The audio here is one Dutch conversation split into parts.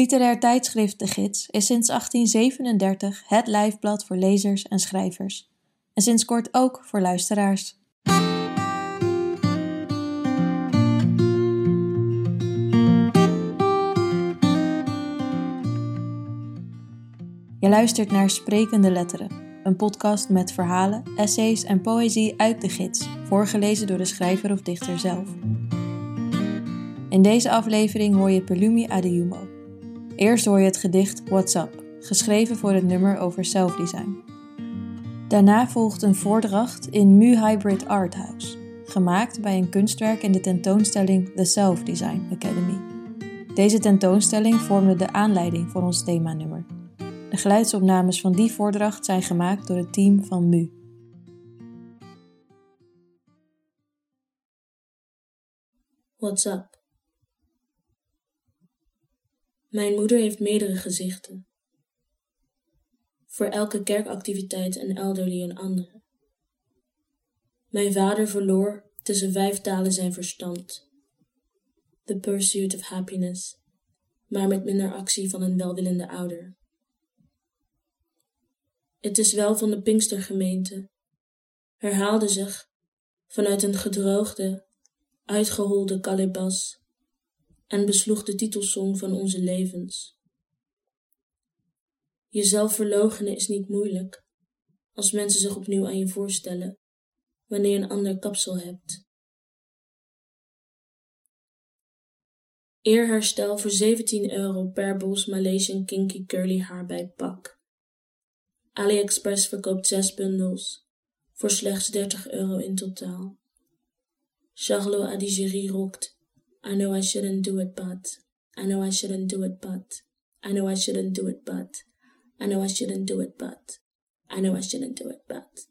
Literair tijdschrift De Gids is sinds 1837 het lijfblad voor lezers en schrijvers. En sinds kort ook voor luisteraars. Je luistert naar Sprekende Letteren, een podcast met verhalen, essays en poëzie uit de gids, voorgelezen door de schrijver of dichter zelf. In deze aflevering hoor je Pelumi Adejumo. Eerst hoor je het gedicht What's Up, geschreven voor het nummer over self-design. Daarna volgt een voordracht in Mu Hybrid Art House, gemaakt bij een kunstwerk in de tentoonstelling The Self Design Academy. Deze tentoonstelling vormde de aanleiding voor ons themanummer. De geluidsopnames van die voordracht zijn gemaakt door het team van MU. What's up? Mijn moeder heeft meerdere gezichten. Voor elke kerkactiviteit en elderly een andere. Mijn vader verloor tussen vijf talen zijn verstand. The pursuit of happiness, maar met minder actie van een welwillende ouder. Het is wel van de Pinkstergemeente, herhaalde zich vanuit een gedroogde, uitgeholde kalebas en besloeg de titelsong van onze levens. Jezelf verloochenen is niet moeilijk, als mensen zich opnieuw aan je voorstellen, wanneer je een ander kapsel hebt. Eerherstel voor 17 euro per bos Malaysian kinky curly haar bij Pak. AliExpress verkoopt 6 bundels voor slechts 30 euro in totaal. Charlot Adigéry rokt I know I shouldn't do it but I know I shouldn't do it but I know I shouldn't do it but I know I shouldn't do it but I know I shouldn't do it but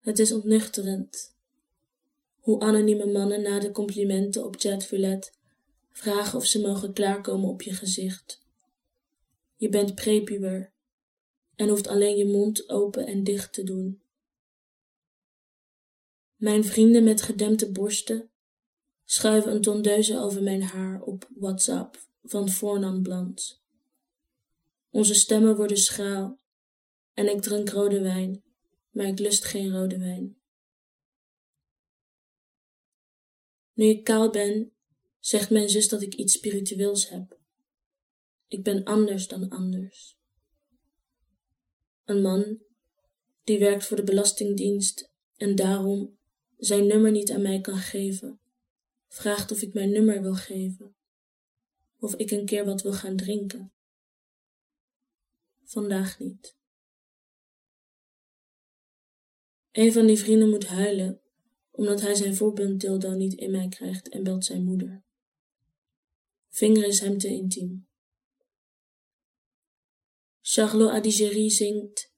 Het is ontnuchterend hoe anonieme mannen na de complimenten op chatroulette vragen of ze mogen klaarkomen op je gezicht je bent prepuber en hoeft alleen je mond open en dicht te doen. Mijn vrienden met gedempte borsten schuiven een tondeuze over mijn haar op WhatsApp van Fornan Bland. Onze stemmen worden schraal en ik drink rode wijn, maar ik lust geen rode wijn. Nu ik kaal ben, zegt mijn zus dat ik iets spiritueels heb. Ik ben anders dan anders. Een man die werkt voor de Belastingdienst en daarom zijn nummer niet aan mij kan geven, vraagt of ik mijn nummer wil geven, of ik een keer wat wil gaan drinken. Vandaag niet. Een van die vrienden moet huilen, omdat hij zijn voorbeelddildo niet in mij krijgt en belt zijn moeder. Vinger is hem te intiem. Charlot Adigéry zingt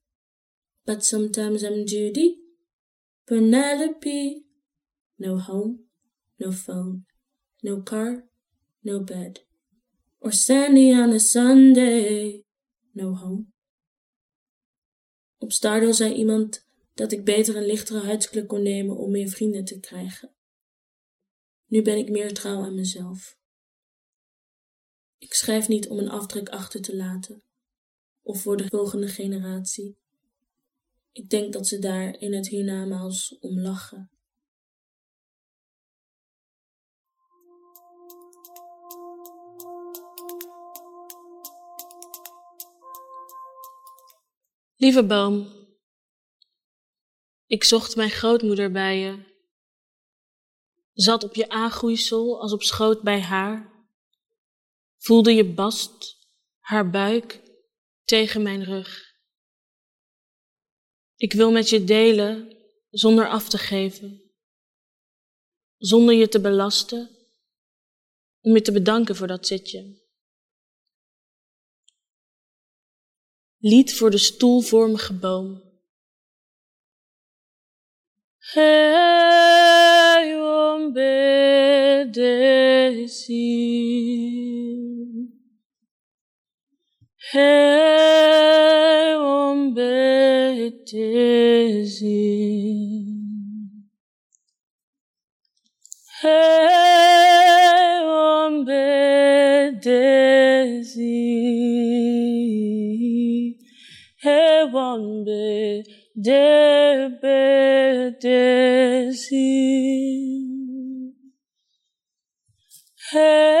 But sometimes I'm Judy, Penelope. No home, no phone, no car, no bed. Or Sandy on a Sunday, no home. Op Stardo zei iemand dat ik beter een lichtere huidskleur kon nemen om meer vrienden te krijgen. Nu ben ik meer trouw aan mezelf. Ik schrijf niet om een afdruk achter te laten of voor de volgende generatie. Ik denk dat ze daar in het hiernamaals om lachen. Lieve boom, ik zocht mijn grootmoeder bij je. Zat op je aangroeisel als op schoot bij haar. Voelde je bast, haar buik tegen mijn rug. Ik wil met je delen zonder af te geven, zonder je te belasten, om je te bedanken voor dat zitje. Lied voor de stoelvormige boom. Hey, ombetezi. Hey, ombetezi. Mtetezi. Hey, ombedezi. Hey, ombedezi. Hey,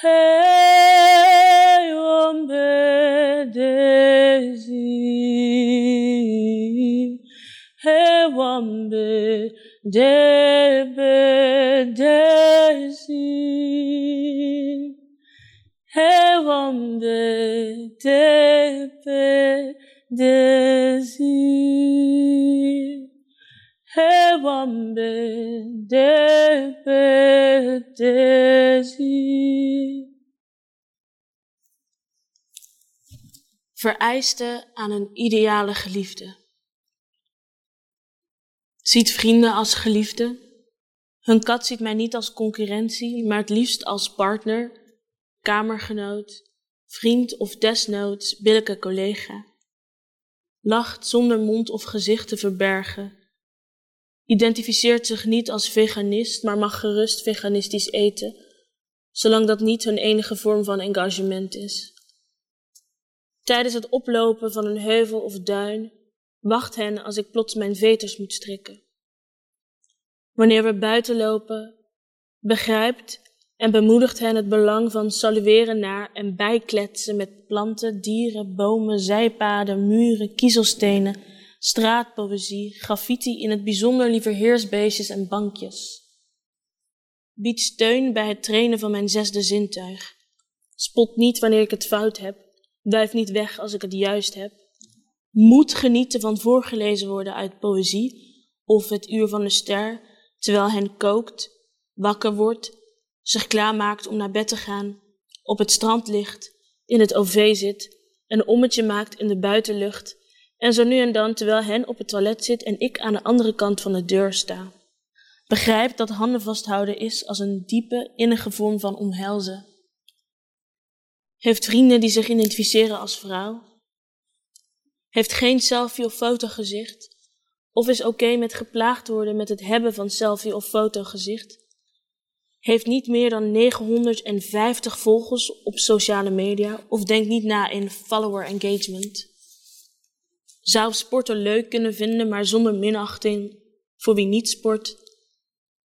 Hey, wambe desi. Hey, wambe Debe desi. Vereisten aan een ideale geliefde. Ziet vrienden als geliefden. Hun kat ziet mij niet als concurrentie, maar het liefst als partner, kamergenoot, vriend of desnoods billijke collega. Lacht zonder mond of gezicht te verbergen. Identificeert zich niet als veganist, maar mag gerust veganistisch eten, zolang dat niet hun enige vorm van engagement is. Tijdens het oplopen van een heuvel of duin wacht hen als ik plots mijn veters moet strikken. Wanneer we buiten lopen, begrijpt en bemoedigt hen het belang van salueren naar en bijkletsen met planten, dieren, bomen, zijpaden, muren, kiezelstenen, straatpoëzie, graffiti in het bijzonder liever heersbeestjes en bankjes. Bied steun bij het trainen van mijn zesde zintuig. Spot niet wanneer ik het fout heb. Duif niet weg als ik het juist heb. Moet genieten van voorgelezen worden uit poëzie of het uur van de ster, terwijl hen kookt, wakker wordt, zich klaarmaakt om naar bed te gaan, op het strand ligt, in het OV zit, een ommetje maakt in de buitenlucht en zo nu en dan terwijl hen op het toilet zit en ik aan de andere kant van de deur sta. Begrijp dat handen vasthouden is als een diepe, innige vorm van omhelzen. Heeft vrienden die zich identificeren als vrouw. Heeft geen selfie of fotogezicht. Of is oké met geplaagd worden met het hebben van selfie of fotogezicht. Heeft niet meer dan 950 volgers op sociale media of denkt niet na in follower engagement. Zou sporten leuk kunnen vinden, maar zonder minachting voor wie niet sport.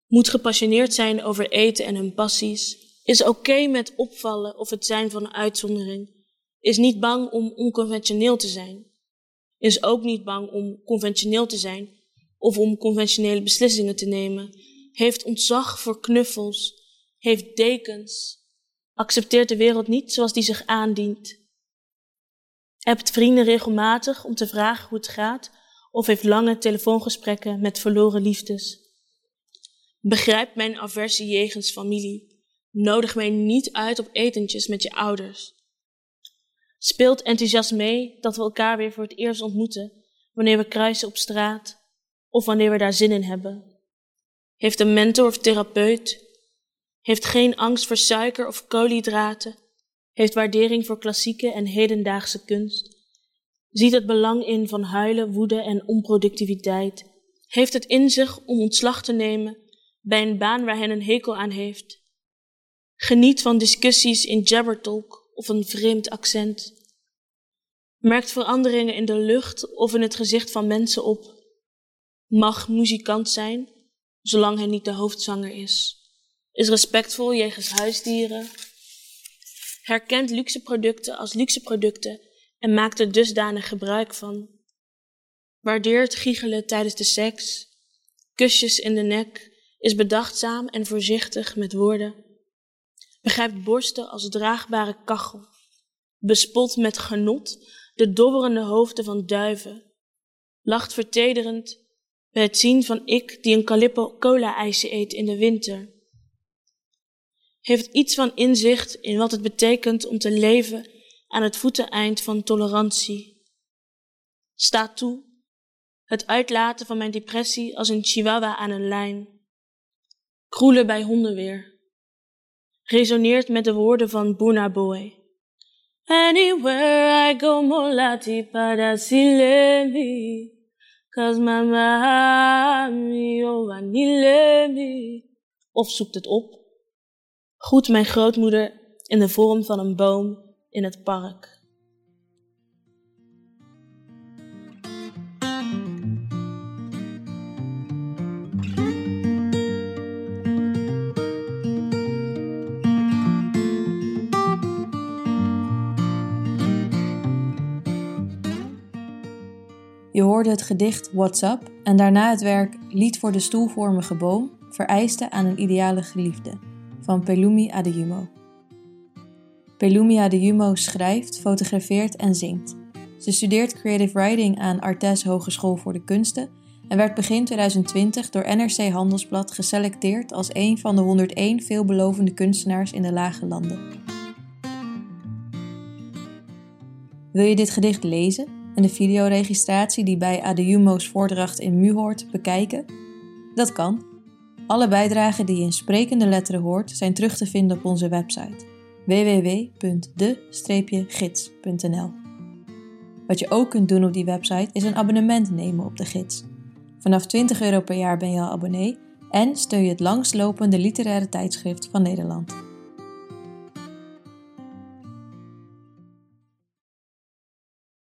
Moet gepassioneerd zijn over eten en hun passies is oké met opvallen of het zijn van een uitzondering. Is niet bang om onconventioneel te zijn. Is ook niet bang om conventioneel te zijn of om conventionele beslissingen te nemen. Heeft ontzag voor knuffels. Heeft dekens. Accepteert de wereld niet zoals die zich aandient. Hebt vrienden regelmatig om te vragen hoe het gaat of heeft lange telefoongesprekken met verloren liefdes. Begrijpt mijn aversie jegens familie Nodig mij niet uit op etentjes met je ouders. Speelt enthousiast mee dat we elkaar weer voor het eerst ontmoeten wanneer we kruisen op straat of wanneer we daar zin in hebben. Heeft een mentor of therapeut. Heeft geen angst voor suiker of koolhydraten. Heeft waardering voor klassieke en hedendaagse kunst. Ziet het belang in van huilen, woede en onproductiviteit. Heeft het in zich om ontslag te nemen bij een baan waar hen een hekel aan heeft Geniet van discussies in jabbertalk of een vreemd accent. Merkt veranderingen in de lucht of in het gezicht van mensen op. Mag muzikant zijn, zolang hij niet de hoofdzanger is. Is respectvol jegens huisdieren. Herkent luxe producten als luxe producten en maakt er dusdanig gebruik van. Waardeert giechelen tijdens de seks. Kusjes in de nek. Is bedachtzaam en voorzichtig met woorden begrijpt borsten als draagbare kachel, bespot met genot de dobberende hoofden van duiven, lacht vertederend bij het zien van ik die een Calippo cola-ijsje eet in de winter. Heeft iets van inzicht in wat het betekent om te leven aan het voeteneind van tolerantie. Staat toe het uitlaten van mijn depressie als een chihuahua aan een lijn. Kroelen bij hondenweer. Resoneert met de woorden van Buna Boy. Anywhere I go, molati para silemi. Cause my mami, oh, anilemi. Of zoekt het op. Groet mijn grootmoeder in de vorm van een boom in het park. Je hoorde het gedicht What's Up en daarna het werk Lied voor de stoelvormige boom, vereiste aan een ideale geliefde van Pelumi Adejumo. Pelumi Adejumo schrijft, fotografeert en zingt. Ze studeert creative writing aan Artes Hogeschool voor de Kunsten en werd begin 2020 door NRC Handelsblad geselecteerd als een van de 101 veelbelovende kunstenaars in de Lage Landen. Wil je dit gedicht lezen en de videoregistratie die bij Adejumo's voordracht in Mu hoort bekijken? Dat kan. Alle bijdragen die je in sprekende letteren hoort zijn terug te vinden op onze website www.de-gids.nl. Wat je ook kunt doen op die website is een abonnement nemen op de gids. Vanaf 20 euro per jaar ben je al abonnee en steun je het langstlopende literaire tijdschrift van Nederland.